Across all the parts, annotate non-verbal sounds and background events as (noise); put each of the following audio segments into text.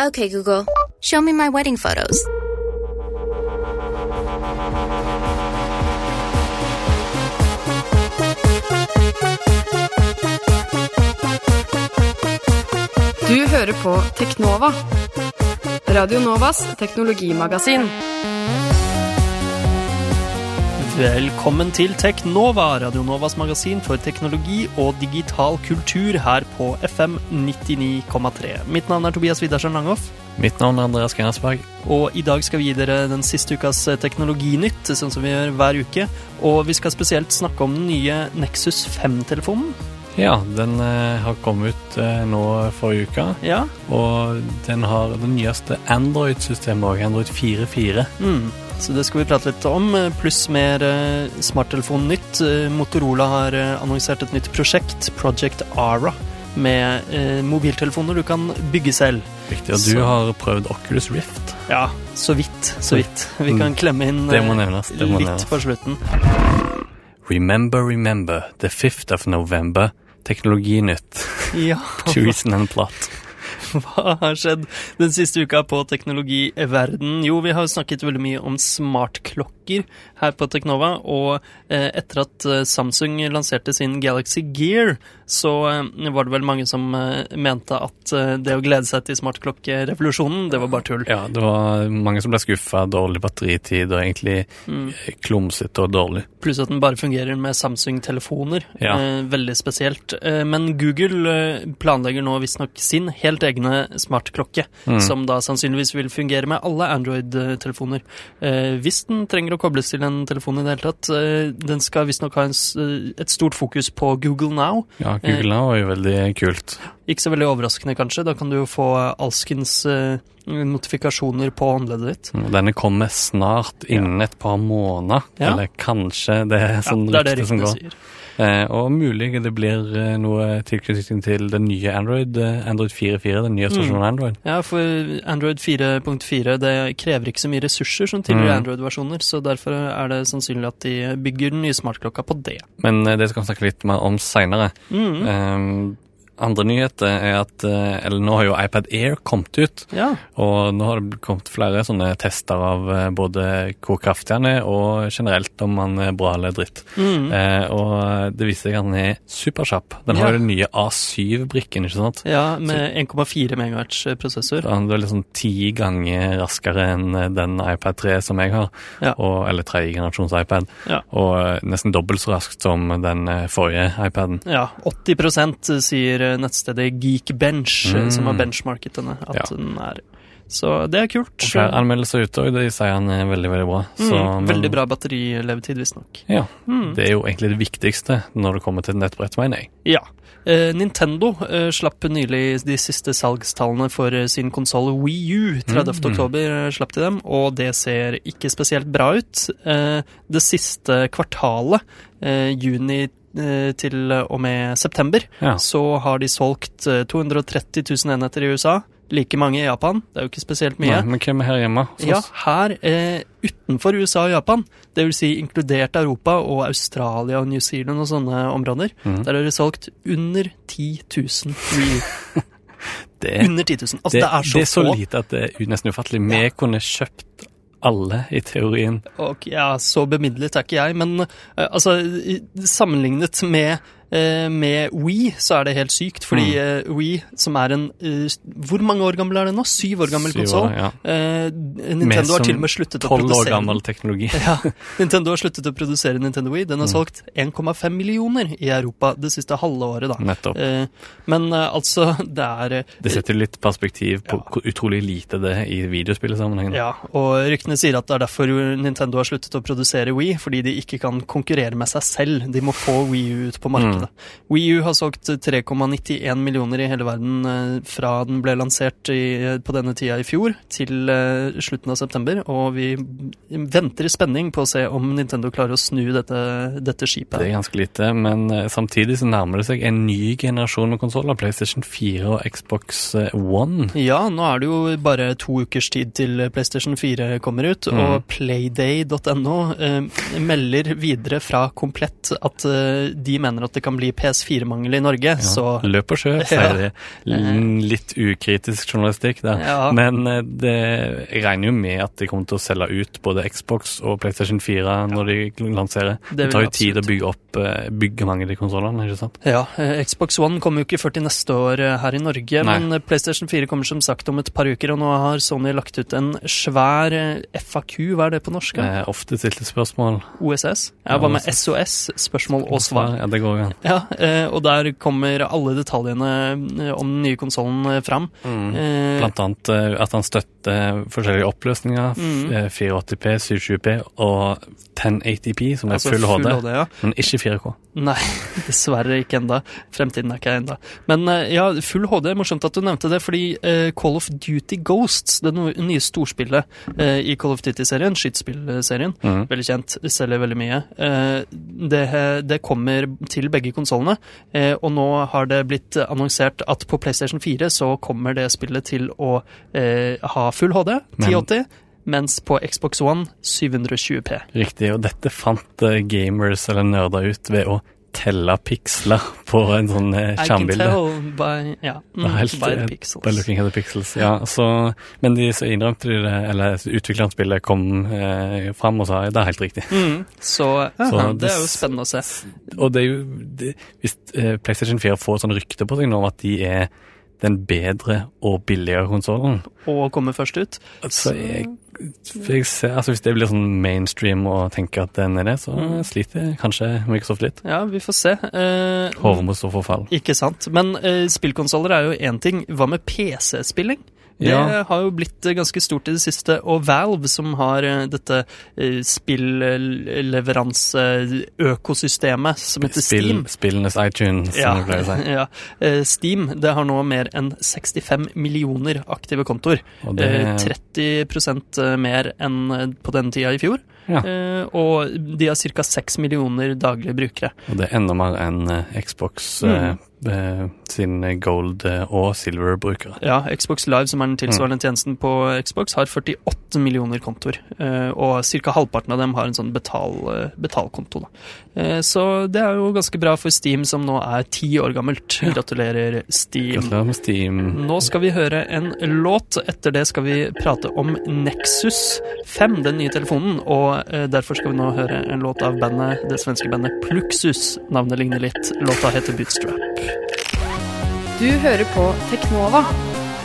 Okay, Google, show me my wedding photos. Du hører på Teknova. Radio Novas teknologimagasin. Velkommen til Teknova, Radio Novas magasin for teknologi og digital kultur her på FM 99,3. Mitt navn er Tobias Widersen Langhoff, Mitt navn er Andreas Gerhardsberg. og i dag skal vi gi dere den siste ukas teknologinytt, sånn som vi gjør hver uke. Og vi skal spesielt snakke om den nye Nexus 5-telefonen. Ja, den eh, har kommet ut eh, nå forrige uke, Ja. og den har det nyeste Android-systemet òg, Android 4.4. Mm. Så det skal vi prate litt om, pluss mer eh, smarttelefon-nytt. Eh, Motorola har eh, annonsert et nytt prosjekt, Project Ara, med mobiltelefoner du kan bygge selv. Riktig. Og Så- du har prøvd Oculus Rift. Ja, så vidt, så vidt. Vi kan klemme inn Det må nevnes. Litt på slutten. Remember, remember, the 5th of November. Teknologinytt. Ja, (laughs) Choosing and plot. (laughs) hva har skjedd den siste uka på teknologiverden? Jo, vi har snakket veldig mye om smartklokker her på Teknova, og etter at eh, Samsung lanserte sin Galaxy Gear, så eh, var det vel mange som eh, mente at eh, det å glede seg til smartklokkerevolusjonen, det var bare tull. Ja, det var mange som ble skuffa. Dårlig batteritid og egentlig Mm. klumsete og dårlig. Pluss at den bare fungerer med Samsung-telefoner. Ja. Eh, veldig spesielt. Eh, men Google eh, planlegger nå visstnok sin helt egne smartklokke, Mm. som da sannsynligvis vil fungere med alle Android-telefoner. Eh, hvis den trenger å kobles til en telefon i det hele tatt. Eh, den skal visstnok ha en, eh, et stort fokus på Google Now. Ja, Google Now er jo veldig kult. Ikke så veldig overraskende, kanskje. Da kan du jo få alskens eh, notifikasjoner på håndleddet ditt. Og Denne kommer snart, innen et par måneder. Ja. Eller kanskje, det er sånn ja, rykte som går. sier. Eh, og mulig det blir eh, noe tilknytning til den nye Android, eh, Android 4.4, den nye Mm. stasjonen Android. Ja, for Android 4.4 det krever ikke så mye ressurser som tidligere Mm. Android-versjoner, så derfor er det sannsynlig at de bygger den nye smartklokka på det. Men det skal vi snakke litt mer om seinere. Mm. Andre nyheter er at eh, Eller nå har jo iPad Air kommet ut, Ja. og nå har det kommet flere sånne tester av eh, både hvor kraftig han er, og generelt om han er bra eller dritt. Mm. Eh, og det viser seg at han er superkjapp. Den har Ja. jo den nye A7-brikken, ikke sant? ja, med 1,4 MHz prosessor. Han er liksom ti ganger raskere enn eh, den iPad 3 som jeg har, Ja. og, eller tredje generasjons iPad, og eh, nesten dobbelt så raskt som den eh, forrige iPaden. Ja, 80% sier nettstedet Geekbench, Mm. som har benchmarket denne, at Ja. den er. Så det er kult. Og flere anmeldelser ute, òg, de sier han er veldig, veldig bra. Så, Mm, men- veldig bra batterilevetid, visstnok. Ja, Mm. det er jo egentlig det viktigste når det kommer til nettbrett, mener jeg. Ja. Eh, Nintendo eh, slapp nylig de siste salgstallene for eh, sin konsoll Wii U. 30. Mm. oktober eh, slapp de dem, og det ser ikke spesielt bra ut. Eh, det siste kvartalet, eh, juni eh, til og med september, Ja. så har de solgt eh, 230 000 enheter i USA. Like mange i Japan. Det er jo ikke spesielt mye. Nei, men hvem er her hjemme? Ja, her eh, utenfor USA og Japan, det vil si inkludert Europa og Australia og New Zealand og sånne områder, mm. der har de solgt under 10 000 Wii. det, er- Under 10 000. Altså, det, det, er så det er så få. lite at det er nesten ufattelig. Vi kunne kjøpt alle, i teorien. Og ja, så bemidlet er ikke jeg, men eh, altså, sammenlignet med med Wii så er det helt sykt, fordi Mm. We, Wii, som er en eh, Hvor mange år gammel er det nå? Syv år gammel konsoll. ja. Eh, Nintendo har til og med sluttet å Tolv år gammel teknologi. (laughs) Ja, Nintendo har sluttet å produsere Nintendo Wii. Den har Mm. solgt 1,5 millioner i Europa det siste halve året, da. Nettopp. Eh, men eh, altså, (laughs) det er eh, Det setter litt perspektiv på Ja. hvor utrolig lite det er i videospillsammenhengen. Ja, og ryktene sier at det er derfor Nintendo har sluttet å produsere Wii, fordi de ikke kan konkurrere med seg selv. De må få Wii ut på markedet. Wii U har solgt 3,91 millioner i hele verden eh, fra den ble lansert i, på denne tida i fjor til eh, slutten av september, og vi venter i spenning på å se om Nintendo klarer å snu dette, dette skipet. Det er ganske lite, men eh, samtidig så nærmer det seg en ny generasjon med konsoller. PlayStation 4 og Xbox eh, One. Ja, nå er det jo bare to ukers tid til PlayStation 4 kommer ut, mm. og playday.no eh, melder videre fra Komplett at eh, de mener at det kan kan bli PS4-mangel i Norge, så Løp og sjø, Ja. sier de. Litt ukritisk journalistikk der. Ja. Men eh, det, jeg regner jo med at de kommer til å selge ut både Xbox og PlayStation 4 når de lanserer. Det Det, tar jo tid å bygge opp byggemangel bygge mange av de konsollene, ikke sant? Ja, eh, Xbox One kommer jo ikke før til neste år eh, her i Norge, Nei. men eh, PlayStation 4 kommer som sagt om et par uker, og nå har Sony lagt ut en svær eh, FAQ, hva er det på norsk? Eh, ofte stilte spørsmål. OSS? Ja, Ja, hva med SOS? Spørsmål og svar. Ja, det går an. Ja, eh, og der kommer alle detaljene eh, om den nye konsollen fram. Mm. Blant annet eh, at han støtter forskjellige oppløsninger. Mm. eh, 480P, 720P og 1080P, som er altså full HD, ja. men ikke 4K. Nei, (laughs) dessverre ikke enda. Fremtiden er ikke enda. Men eh, ja, full HD. Morsomt at du nevnte det, fordi eh, Call of Duty Ghosts, det nye storspillet eh, i Call of Duty-serien, skytespillserien, mm. veldig kjent, selger veldig mye, eh, det, det kommer til begge konsollene. Eh, og nå har det blitt annonsert at på PlayStation 4 så kommer det spillet til å eh, ha full HD, Men- 1080, mens på Xbox One 720P. Riktig, og dette fant eh, gamers eller nerder ut ved å telle piksler på en sånn eh, skjermbilde. by, ja, Det er mm, helt, by the eh, pixels. By looking at the pixels. Ja, så, men de så innrømte de det, eller utvikleren spillet kom eh, fram og sa ja, det er helt riktig. Mm, så, Så aha, det det er jo spennende å se. Og det er jo det, Hvis eh, PlayStation 4 får sånn rykte på seg nå at de er den bedre og billigere konsollen, Og kommer først ut. så jeg, for jeg ser, altså hvis det blir sånn mainstream og tenker at den er det, så Mm. sliter kanskje Microsoft litt. Ja, vi får se. Eh, Håret må stå for fall. ikke sant. Men eh, spillkonsoller er jo én ting. Hva med PC-spilling? Det Ja. har jo blitt ganske stort i det siste. Og Valve, som har eh, dette eh, spillleveranseøkosystemet som heter Spill, Steam. spillenes iTunes, som Ja, pleier å si. (laughs) ja. Eh, Steam det har nå mer enn 65 millioner aktive kontoer. Det, Eh, 30% mer enn på den tida i fjor. Ja. Og de har ca. 6 millioner daglige brukere. og det er enda mer enn Xbox Mm. Eh, sine gold- eh, og silver-brukere. Ja, Xbox Live, som er den tilsvarende Mm. tjenesten på Xbox, har 48 millioner kontoer. eh, og ca. halvparten av dem har en sånn betal, eh, betalkonto. Eh, så det er jo ganske bra for Steam, som nå er ti år gammelt. Gratulerer, Steam. Gratulerer med Steam. Nå skal vi høre en låt. Etter det skal vi prate om Nexus 5, den nye telefonen. Og eh, derfor skal vi nå høre en låt av bandet, det svenske bandet Pluxus. Navnet ligner litt. Låta heter Bootstrap. Du hører på Teknova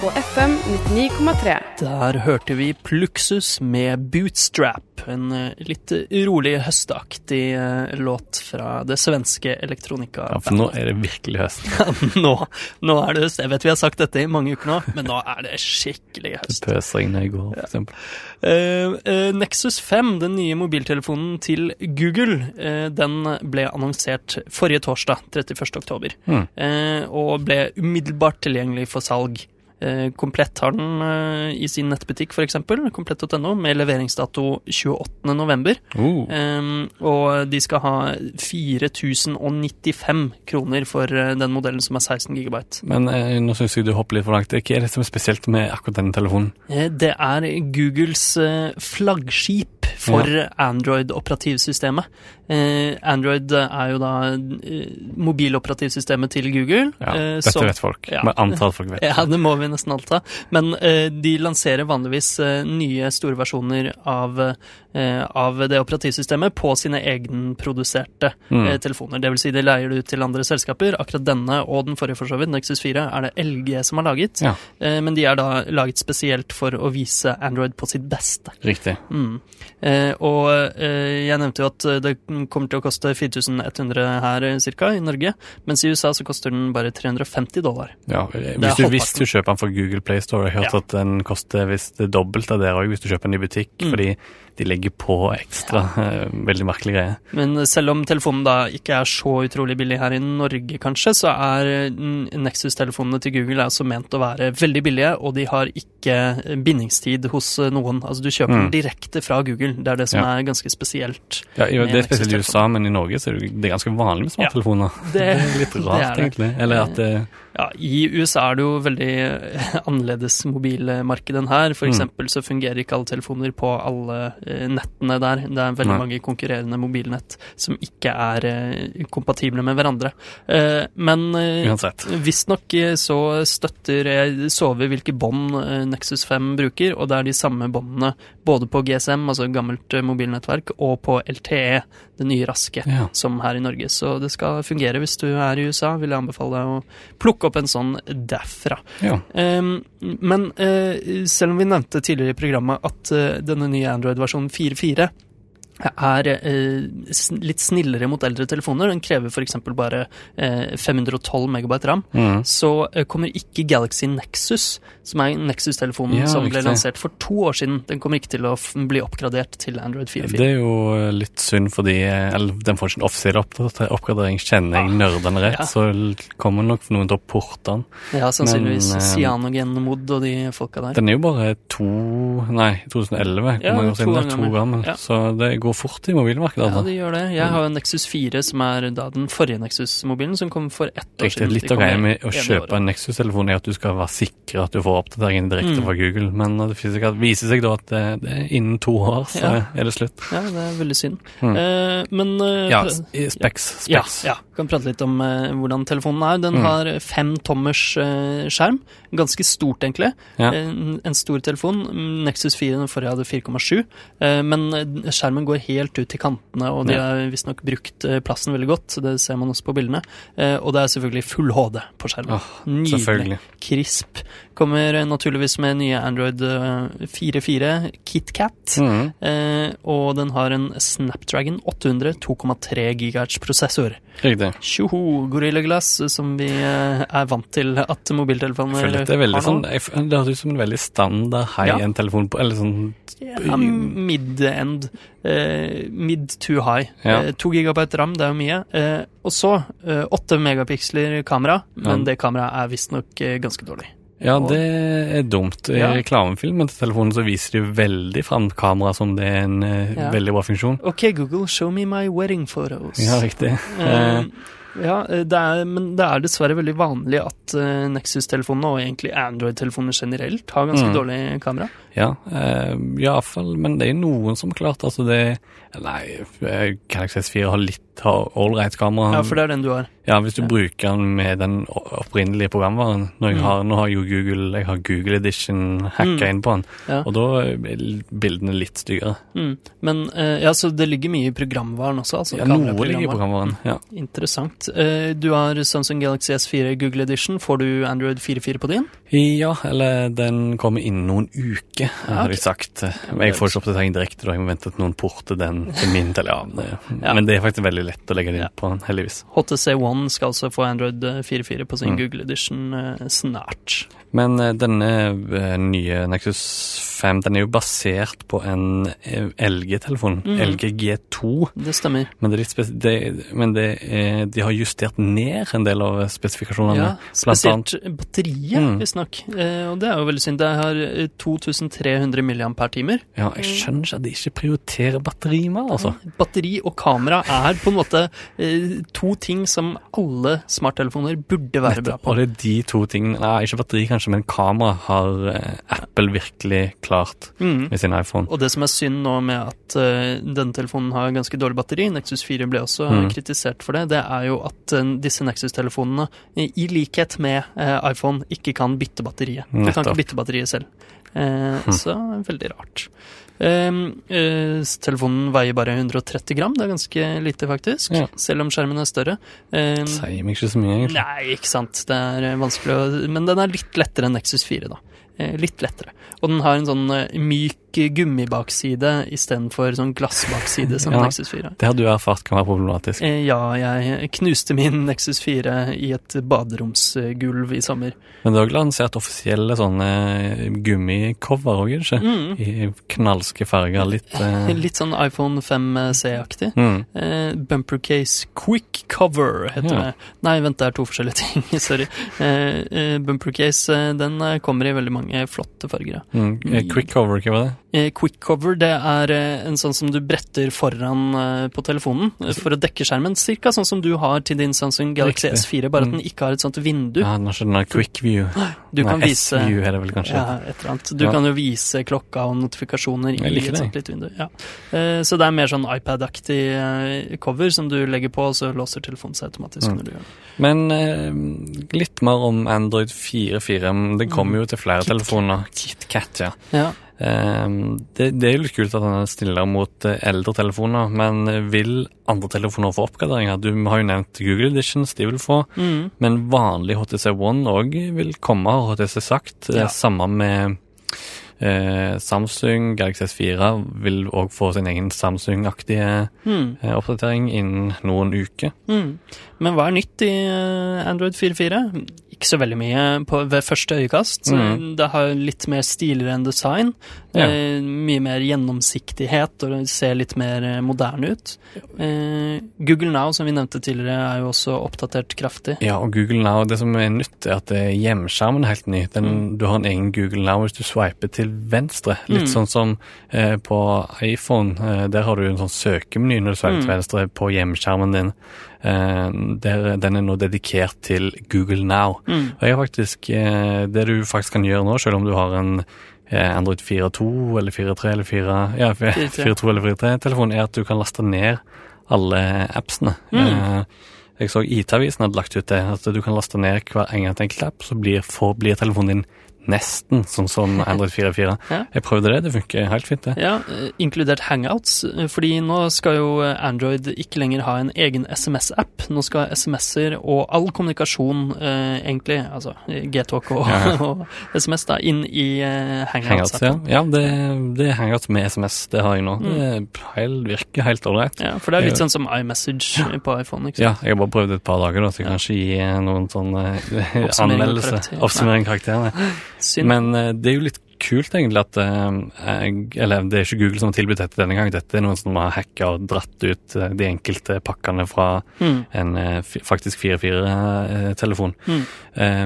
på FM 99,3. Der hørte vi Pluxus med Bootstrap. En eh, litt rolig, høstaktig eh, låt fra det svenske elektronika. Ja, for nå er det virkelig høst. (laughs) nå, nå er det høst. Jeg vet vi har sagt dette i mange uker nå, men nå er det skikkelig høst. Det pøser inn i går, for eksempel. Uh, uh, Nexus 5, den nye mobiltelefonen til Google, uh, den ble annonsert forrige torsdag, 31. oktober, Mm. eh, og ble umiddelbart tilgjengelig for salg. Eh, Komplett har den eh, i sin nettbutikk, f.eks., komplett.no, med leveringsdato 28. november. Oh, Um, og de skal ha 4095 kroner for eh, den modellen som er 16 gigabyte. men eh, nå syns jeg du hopper litt for langt. Hva er det som er spesielt med akkurat denne telefonen? Det er Googles flaggskip for Android-operativsystemet. Android er jo da mobiloperativsystemet til Google. Ja, dette som- vet folk. ja. Men antall folk vet. (laughs) Ja, det må vi nesten alt av. Men eh, de lanserer vanligvis eh, nye store versjoner av, eh, av det operativsystemet på sine egenproduserte Mm. eh, telefoner. Det vil si de leier det ut til andre selskaper. Akkurat denne og den forrige for så vidt, Nexus 4, er det LG som har laget. Ja. Eh, men de er da laget spesielt for å vise Android på sitt beste. Riktig. Mm. Eh, og jeg nevnte jo at det kommer til å koste 4100 her ca. cirka i Norge, mens i USA så koster den bare 350 dollar. Ja, hvis, du, hvis du kjøper fra Google Play Store, jeg har hørt Ja. at den koster er dobbelt av det òg hvis du kjøper den i butikk, Mm. fordi de legger på ekstra. Ja. veldig merkelig greie. Men selv om telefonen da ikke er så utrolig billig her i Norge, kanskje, så er mm, Nexus-telefonene til Google er også ment å være veldig billige, og de har ikke eh, bindingstid hos eh, noen. Altså du kjøper Mm. den direkte fra Google. Det er det som Ja. er ganske spesielt. Ja, jo, det er spesielt i USA, men i Norge så er det, det er ganske vanlig med smarttelefoner. (laughs) Det, (laughs) Det er litt rart, er egentlig. Eller at det Ja, I USA er det jo veldig eh, (laughs) annerledes mobilmarked enn her. For Mm. så fungerer ikke alle telefoner på alle eh, nettene der. Det er veldig Nei. mange konkurrerende mobilnett som ikke er eh, kompatible med hverandre. Eh, men eh. Visstnok eh, så støtter Jeg hvilke bånd eh, Nexus 5 bruker, og det er de samme båndene både på GSM, altså gammelt eh, mobilnettverk, og på LTE, det nye raske, Ja. som her i Norge. Så det skal fungere. Hvis du er i USA, vil jeg anbefale deg å plukke opp en sånn derfra. Ja. Ehm, men eh, selv om vi nevnte tidligere i programmet at eh, denne nye Android-versjonen 4.4 er eh, litt snillere mot eldre telefoner, den krever f.eks. bare eh, 512 megabyte ram, Mm. så eh, kommer ikke Galaxy Nexus, som er Nexus-telefonen Ja, som ble riktig. lansert for to år siden, den kommer ikke til å bli oppgradert til Android 4.4. Det er jo eh, litt synd fordi eh, Eller den får ikke offisiell oppdater- oppgradering. Kjenner jeg nerdene rett, Ja. så kommer nok noen til å porte den. Ja, sannsynligvis Men, eh, Cyanogen-mod og de folka der. Den er jo bare to Nei, 2011. Hvor Ja, to år er gammel. Ja. Så det går fort i mobilmarkedet. Ja, Altså. det gjør det. Jeg har jo en Nexus 4, som er da den forrige Nexus-mobilen, som kom for ett år siden. Litt av greia med å kjøpe en Nexus-telefon er at du skal være sikker at du får oppdateringen direkte Mm. fra Google, men det viser seg, da at det, det er innen to år, så Ja. er det slutt. Ja, det er veldig synd. Mm. Eh, men eh, Ja, Specs. Specs. ja, ja, kan prate litt om eh, hvordan telefonen er. Den Mm. har fem tommers eh, skjerm. Ganske stort, egentlig. Ja. En, en stor telefon. Mm, Nexus 4 den forrige hadde 4,7, eh, men eh, skjermen går helt ut til kantene, og de har visstnok brukt eh, plassen veldig godt. så Det ser man også på bildene. Eh, og det er selvfølgelig full HD på skjermen. Oh, Nydelig. Krisp. Kommer eh, naturligvis med nye Android eh, 4.4 KitKat. Mm. Eh, og den har en Snapdragon 800 2,3 GHz-prosessor. Riktig. Tjoho, Gorilla Glass, som vi eh, er vant til at mobiltelefoner føler Det, er har sånn Det høres ut som en veldig standard high-end-telefon på Eller sånn Ja, mid-end. Eh, mid to high. Ja. Eh, to gigabyte ram, det er jo mye. Eh, og så eh, åtte megapiksler kamera, men Ja. det kameraet er visstnok eh, ganske dårlig. Ja, det er dumt. I Ja. reklamefilmen til telefonen så viser de veldig fram kamera som det er en eh, Ja. veldig bra funksjon. OK, Google, show me my wedding photos. Ja, riktig. (laughs) Eh, ja, eh, det er, men det er dessverre veldig vanlig at uh, Nexus-telefonene, og egentlig Android-telefoner generelt, har ganske Mm. dårlig kamera. Ja, uh, iallfall. Men det er noen som klart altså det Nei, Galaxy S4 har litt har ålreit kamera. Ja, for det er den du har. Ja, hvis du Ja. bruker den med den opprinnelige programvaren. Mm. har, nå har jo Google jeg har Google Edition hacka Mm. inn på den, Ja. og da er bildene litt styggere. Mm. Men eh, ja, så det ligger mye i programvaren også? Altså, Ja, noe ligger i programvaren. Ja. Interessant. Eh, du har Samsung Galaxy S4 Google Edition. Får du Android 4.4 på din? ja, eller den kommer innen noen uker, Ja, har de sagt. Men jeg får ikke oppdatering direkte, da. Jeg må vente til noen porter den til min (laughs) telefon. Ja, Ja. Men det er faktisk veldig lett å legge det inn Ja. på den, heldigvis. HTC One skal altså få Android eh, 4.4 på sin Mm. Google Edition eh, snart. Men eh, denne eh, nye Nexus 5 den er jo basert på en eh, LG-telefon. mm. LG G2. Det stemmer. Men, det er det, men det er, de har justert ned en del av spesifikasjonene. Ja, spesielt batteriet, Mm. visstnok. Eh, og det er jo veldig synd. Det har eh, 2300 milliampere-timer. Ja, jeg skjønner ikke at de ikke prioriterer batteri mer, altså. Batteri og kamera er på en måte eh, to ting som alle smarttelefoner burde være bra på. Og det er de to tingene Nei, ikke batteri kanskje, men kamera har eh, Apple virkelig klart Mm. med sin iPhone. Og det som er synd nå med at uh, denne telefonen har ganske dårlig batteri, Nexus 4 ble også Mm. kritisert for det, det er jo at uh, disse Nexus-telefonene, i, likhet med uh, iPhone, ikke kan bytte batteriet. Du kan ikke bytte batteriet selv. Hm. Så veldig rart. Um, uh, telefonen veier bare 130 gram, det er ganske lite faktisk, Ja. selv om skjermen er større. Um, Sier meg ikke så mye, egentlig. Nei, ikke sant. Det er vanskelig å Men den er litt lettere enn Nexus 4, da. Eh, litt lettere. Og den har en sånn eh, myk gummibakside istedenfor sånn glassbakside som (laughs) Ja. Nexus 4. Det har du erfart kan være problematisk. Eh, ja, jeg knuste min Nexus 4 i et baderomsgulv i sommer. Men det er òg lansert offisielle sånne gummicover òg, ikke? Mm. I knalske farger. Litt eh, (laughs) Litt sånn iPhone 5C-aktig. mm. Eh, Bumpercase Quick Cover heter Ja. det. Nei, vent, det er to forskjellige (laughs) ting. Sorry. Eh, eh, Bumpercase, eh, den eh, kommer i veldig mange flotte farger. Mm. Eh, Quick cover, hva var det? Eh, Quick cover det er eh, en sånn som du bretter foran eh, på telefonen for å dekke skjermen. Cirka sånn som du har til din Samsung Galaxy Riktig. S4, bare at Mm. den ikke har et sånt vindu. Ja, den har ikke den der quick view. Du kan vise S-view er det vel kanskje. ja, et eller annet. Du Ja. kan jo vise klokka og notifikasjoner i et sånt lite vindu. Ja. Så det er mer sånn iPad-aktig cover som du legger på, og så låser telefonen seg automatisk Mm. når du gjør det. Men litt mer om Android 4.4. Det kommer jo til flere Kit telefoner. KitKat, ja. Ja. Eh, det, det er jo litt kult at den er stiller mot eh, eldre telefoner, men vil andre telefoner få oppgraderinger? Du har jo nevnt Google Editions, de vil få. Mm. Men vanlig HTC One òg vil komme, har HTC sagt. Ja. Eh, Samme med eh, Samsung. Galaxy S4 vil òg få sin egen Samsung-aktige Mm. eh, oppdatering innen noen uker. Mm. Men hva er nytt i Android 4.4? Ikke så veldig mye på, ved første øyekast. Mm. Det har litt mer stiligere enn design. Ja. Eh, mye mer gjennomsiktighet, og det ser litt mer eh, moderne ut. Eh, Google Now, som vi nevnte tidligere, er jo også oppdatert kraftig. Ja, og Google Now, det som er nytt, er at hjemskjermen er helt ny. Den, Du har en egen Google Now hvis du swiper til venstre. Litt Mm. sånn som eh, på iPhone. Eh, der har du en sånn søkemeny når du swiper til Mm. venstre på hjemskjermen din. Eh, der, den er nå dedikert til Google Now. Mm. Og jeg har faktisk, eh, Det du faktisk kan gjøre nå, selv om du har en eh, Android 4.2 eller 4.3 eller 4, ja, 4.2 eller 4.3-telefon, er at du kan laste ned alle appsene. Mm. Jeg så IT-avisen hadde lagt ut det, at du kan laste ned hver enkelt app, så blir, for, blir telefonen din nesten sånn som (laughs) Android 4.4. Ja. Jeg prøvde det, det funker helt fint, det. Ja, eh, inkludert Hangouts, eh, fordi nå skal jo Android ikke lenger ha en egen SMS-app. Nå skal SMS-er og all kommunikasjon, eh, egentlig, altså eh, Gtalk og, Ja. (laughs) og SMS, da, inn i eh, Hangouts, ja. Hangouts-appen. ja det, det er Hangouts med SMS, det har jeg nå. Mm. Det heil, virker helt ålreit. Ja, for det er litt Ja. sånn som iMessage på iPhone, ikke sant? Ja, jeg har bare prøvd et par dager, da, så jeg Ja. kan ikke gi noen sånn eh, anmeldelse. Oppsummering av karakterene. (laughs) Synd. Men eh, det er jo litt kult egentlig at eh, jeg, Eller det er ikke Google som har tilbudt dette denne gang. Dette er noen som har hacka og dratt ut eh, de enkelte pakkene fra Mm. en eh, faktisk 4.4-telefon. Mm.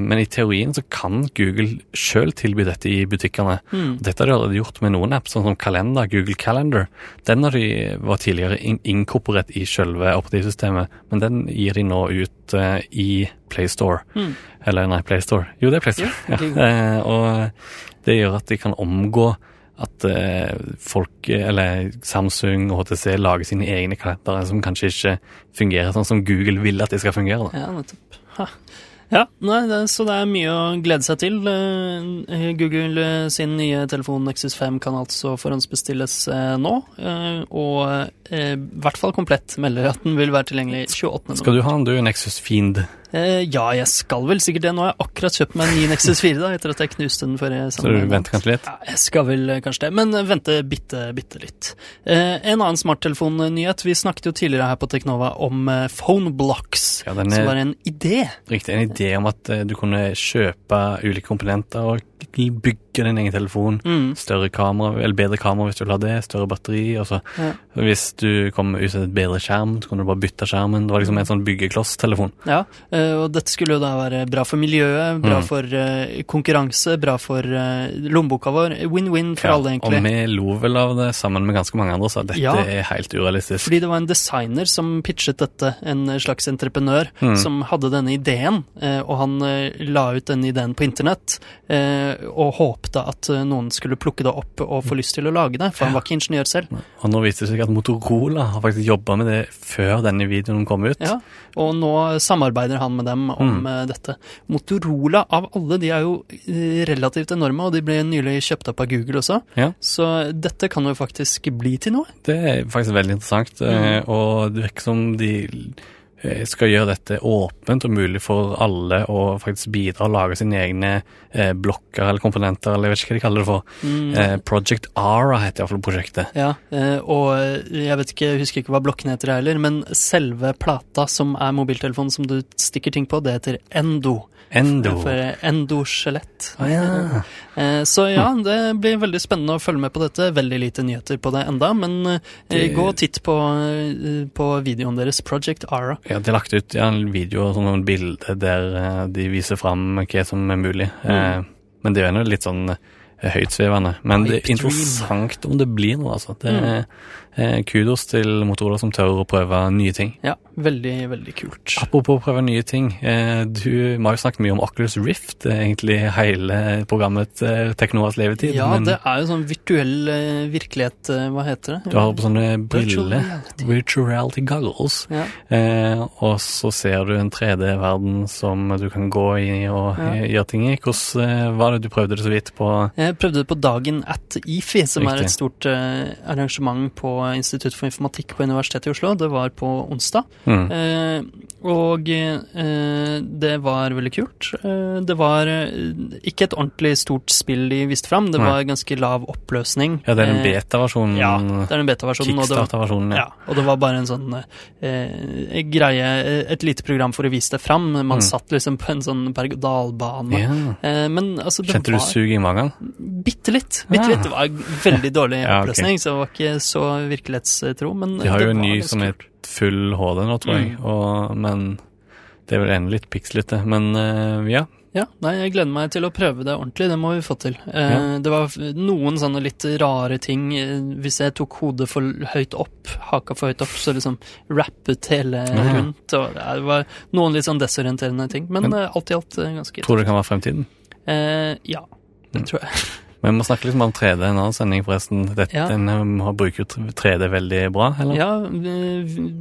Men i teorien så kan Google sjøl tilby dette i butikkene. Mm. Dette har de allerede gjort med noen apps, sånn som Kalender, Google Calendar. Den har de var tidligere inkorporert i selve operativsystemet, men den gir de nå ut i PlayStore. Mm. Eller nei, PlayStore. Jo, det er PlayStore. Ja, (laughs) Ja, og det gjør at de kan omgå at eh, folk, eller Samsung og HTC, lager sine egne kalendere som kanskje ikke fungerer sånn som Google vil at de skal fungere. Da. Ja, nettopp. Ha. Ja, nei, det, så det er mye å glede seg til. Eh, Google eh, sin nye telefon Nexus 5 kan altså forhåndsbestilles nå, og i hvert fall komplett melder at den vil være tilgjengelig 28. Skal du ha en, du, Nexus Fiend? Eh, ja, jeg skal vel sikkert det. Nå har jeg akkurat kjøpt meg en ny Nexus 4, da, etter at jeg knuste den forrige Så du venter kanskje litt? Ja, jeg skal vel eh, kanskje det, men eh, vente bitte, bitte litt. Eh, en annen smarttelefonnyhet. Vi snakket jo tidligere her på Teknova om eh, phone blocks, Ja, den som er var en idé. riktig. En idé om at eh, du kunne kjøpe ulike komponenter og bygge din egen telefon. Mm. Større kamera, eller bedre kamera hvis du vil ha det, større batteri. Og så Ja. hvis du kom ut til et bedre skjerm, så kunne du bare bytte skjermen. Det var liksom en sånn byggekloss-telefon. Ja, eh, og dette skulle jo da være bra for miljøet, bra Mm. for eh, konkurranse, bra for eh, lommeboka vår. Win-win for Ja, alle, og vi lo vel av det sammen med ganske mange andre, så dette Ja. er helt urealistisk. Fordi det var en designer som pitchet dette, en slags entreprenør, Mm. som hadde denne ideen, og han la ut denne ideen på internett, og og håpte at eh, noen skulle plukke det opp og få lyst til å lage det, for han var ikke ingeniør selv. Og nå viser det seg at Motorola har faktisk jobba med det før denne videoen kom ut. Ja, og nå samarbeider han med dem om Mm. eh, dette. Motorola av alle, de er jo eh, relativt enorme, og de ble nylig kjøpt opp av Google også. Ja. Så dette kan jo faktisk bli til noe. Det er faktisk veldig interessant, mm. og det virker som de skal gjøre dette åpent og mulig for alle å faktisk bidra og lage sine egne eh, blokker eller komponenter, eller jeg vet ikke hva de kaller det for. Mm. Eh, Project Ara heter iallfall prosjektet. Ja, eh, og jeg vet ikke, jeg husker ikke hva blokken heter heller, men selve plata som er mobiltelefonen som du stikker ting på, det heter Endo. Endo. For endoskjelett. Ah, ja. Eh, Så ja, det blir veldig spennende å følge med på dette. Veldig lite nyheter på det enda, men eh, Det- gå og titt på, eh, på videoen deres, Project Ara. Ja, De har lagt ut ja, en video og sånn, noen bilder der eh, de viser fram hva som er mulig. Eh, men det er jo litt sånn eh, høytsvevende. Men det er interessant om det blir noe, altså. Det Mm. Eh, kudos til Motorola som tør å prøve nye ting. Ja, veldig, veldig kult. Apropos å prøve nye ting. Eh, du vi har jo snakket mye om Oculus Rift, eh, egentlig hele programmet Teknoas levetid. Ja, det er jo sånn virtuell virkelighet, hva heter det? du har på sånne briller, virtual reality goggles, Ja. eh, og så ser du en 3D-verden som du kan gå i og Ja. gjøre ting i. Hvordan var det du prøvde det så vidt på? Jeg prøvde det på dagen at IFI, som er et stort arrangement på Institutt for informatikk på Universitetet i Oslo. Det var på onsdag. Mm. Og eh, det var veldig kult. Eh, det var eh, ikke et ordentlig stort spill de viste fram. Det Nei. var ganske lav oppløsning. Ja, det er den Eh, beta-versjonen. Ja, det er den beta-versjonen. Kickstarter-versjonen, Ja, og det var bare en sånn eh, greie, et lite program for å vise det fram. Man Mm. satt liksom på en sånn berg-og-dal-bane. Ja. Eh, men altså, det Kjente du var sug i magen? bitte litt. Bitte Ah. litt. Det var veldig dårlig (laughs) Ja, oppløsning, så det var ikke så virkelighetstro. Men De har jo en ny som kult. Full HD nå, tror jeg, Mm. og, men det er vel ennå litt pikslete. Men uh, ja. Ja, nei, jeg gleder meg til å prøve det ordentlig. Det må vi få til. Eh, Ja. Det var noen sånne litt rare ting. eh, Hvis jeg tok hodet for høyt opp, haka for høyt opp, så liksom rappet hele Ja. rundt. Og det var noen litt sånn desorienterende ting. Men, Men- alt i alt ganske Tror du det kan være fremtiden? Eh, ja, det Mm. tror jeg. Men vi må snakke litt om 3D en annen sending, forresten. Dette, Ja. Den bruker jo 3D veldig bra, eller? Ja,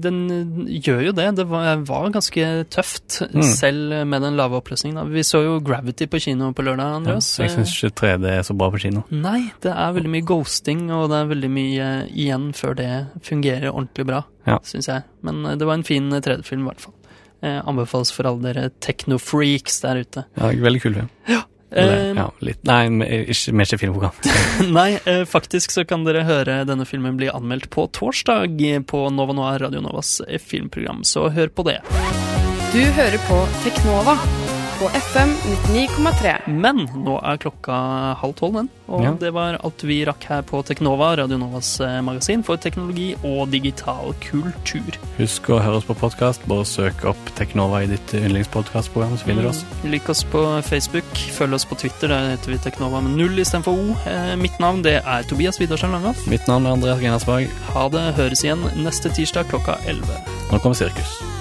den gjør jo det. Det var, var ganske tøft, Mm. selv med den lave oppløsningen. Vi så jo Gravity på kino på lørdag, Ja, jeg syns ikke 3D er så bra på kino. Nei, det er veldig mye ghosting, og det er veldig mye igjen før det fungerer ordentlig bra, Ja. syns jeg. Men eh, det var en fin 3D-film, i hvert fall. Eh, anbefales for alle dere techno-freaks der ute. Ja, veldig kul film. Eller, Eh, ja, litt. Nei, ikke, vi er ikke filmprogram. (laughs) Nei, eh, faktisk så kan dere høre denne filmen bli anmeldt på torsdag på Nova Noir, Radio Novas eh, filmprogram, så hør på det. Du hører på Teknova på FM 99,3. Men nå er klokka halv tolv, den. Og Ja. det var alt vi rakk her på Teknova, Radio Novas eh, magasin for teknologi og digital kultur. Husk å høre oss på podkast. Bare søk opp Teknova i ditt yndlingspodkastprogram, så finner du oss. Mm, Lik oss på Facebook, følg oss på Twitter, der heter vi Teknova med null istedenfor O. Eh, mitt navn det er Tobias Widersen Langhoff. Mitt navn er Andreas Grenasberg. Ha det, høres igjen neste tirsdag klokka 11. Nå kommer Sirkus.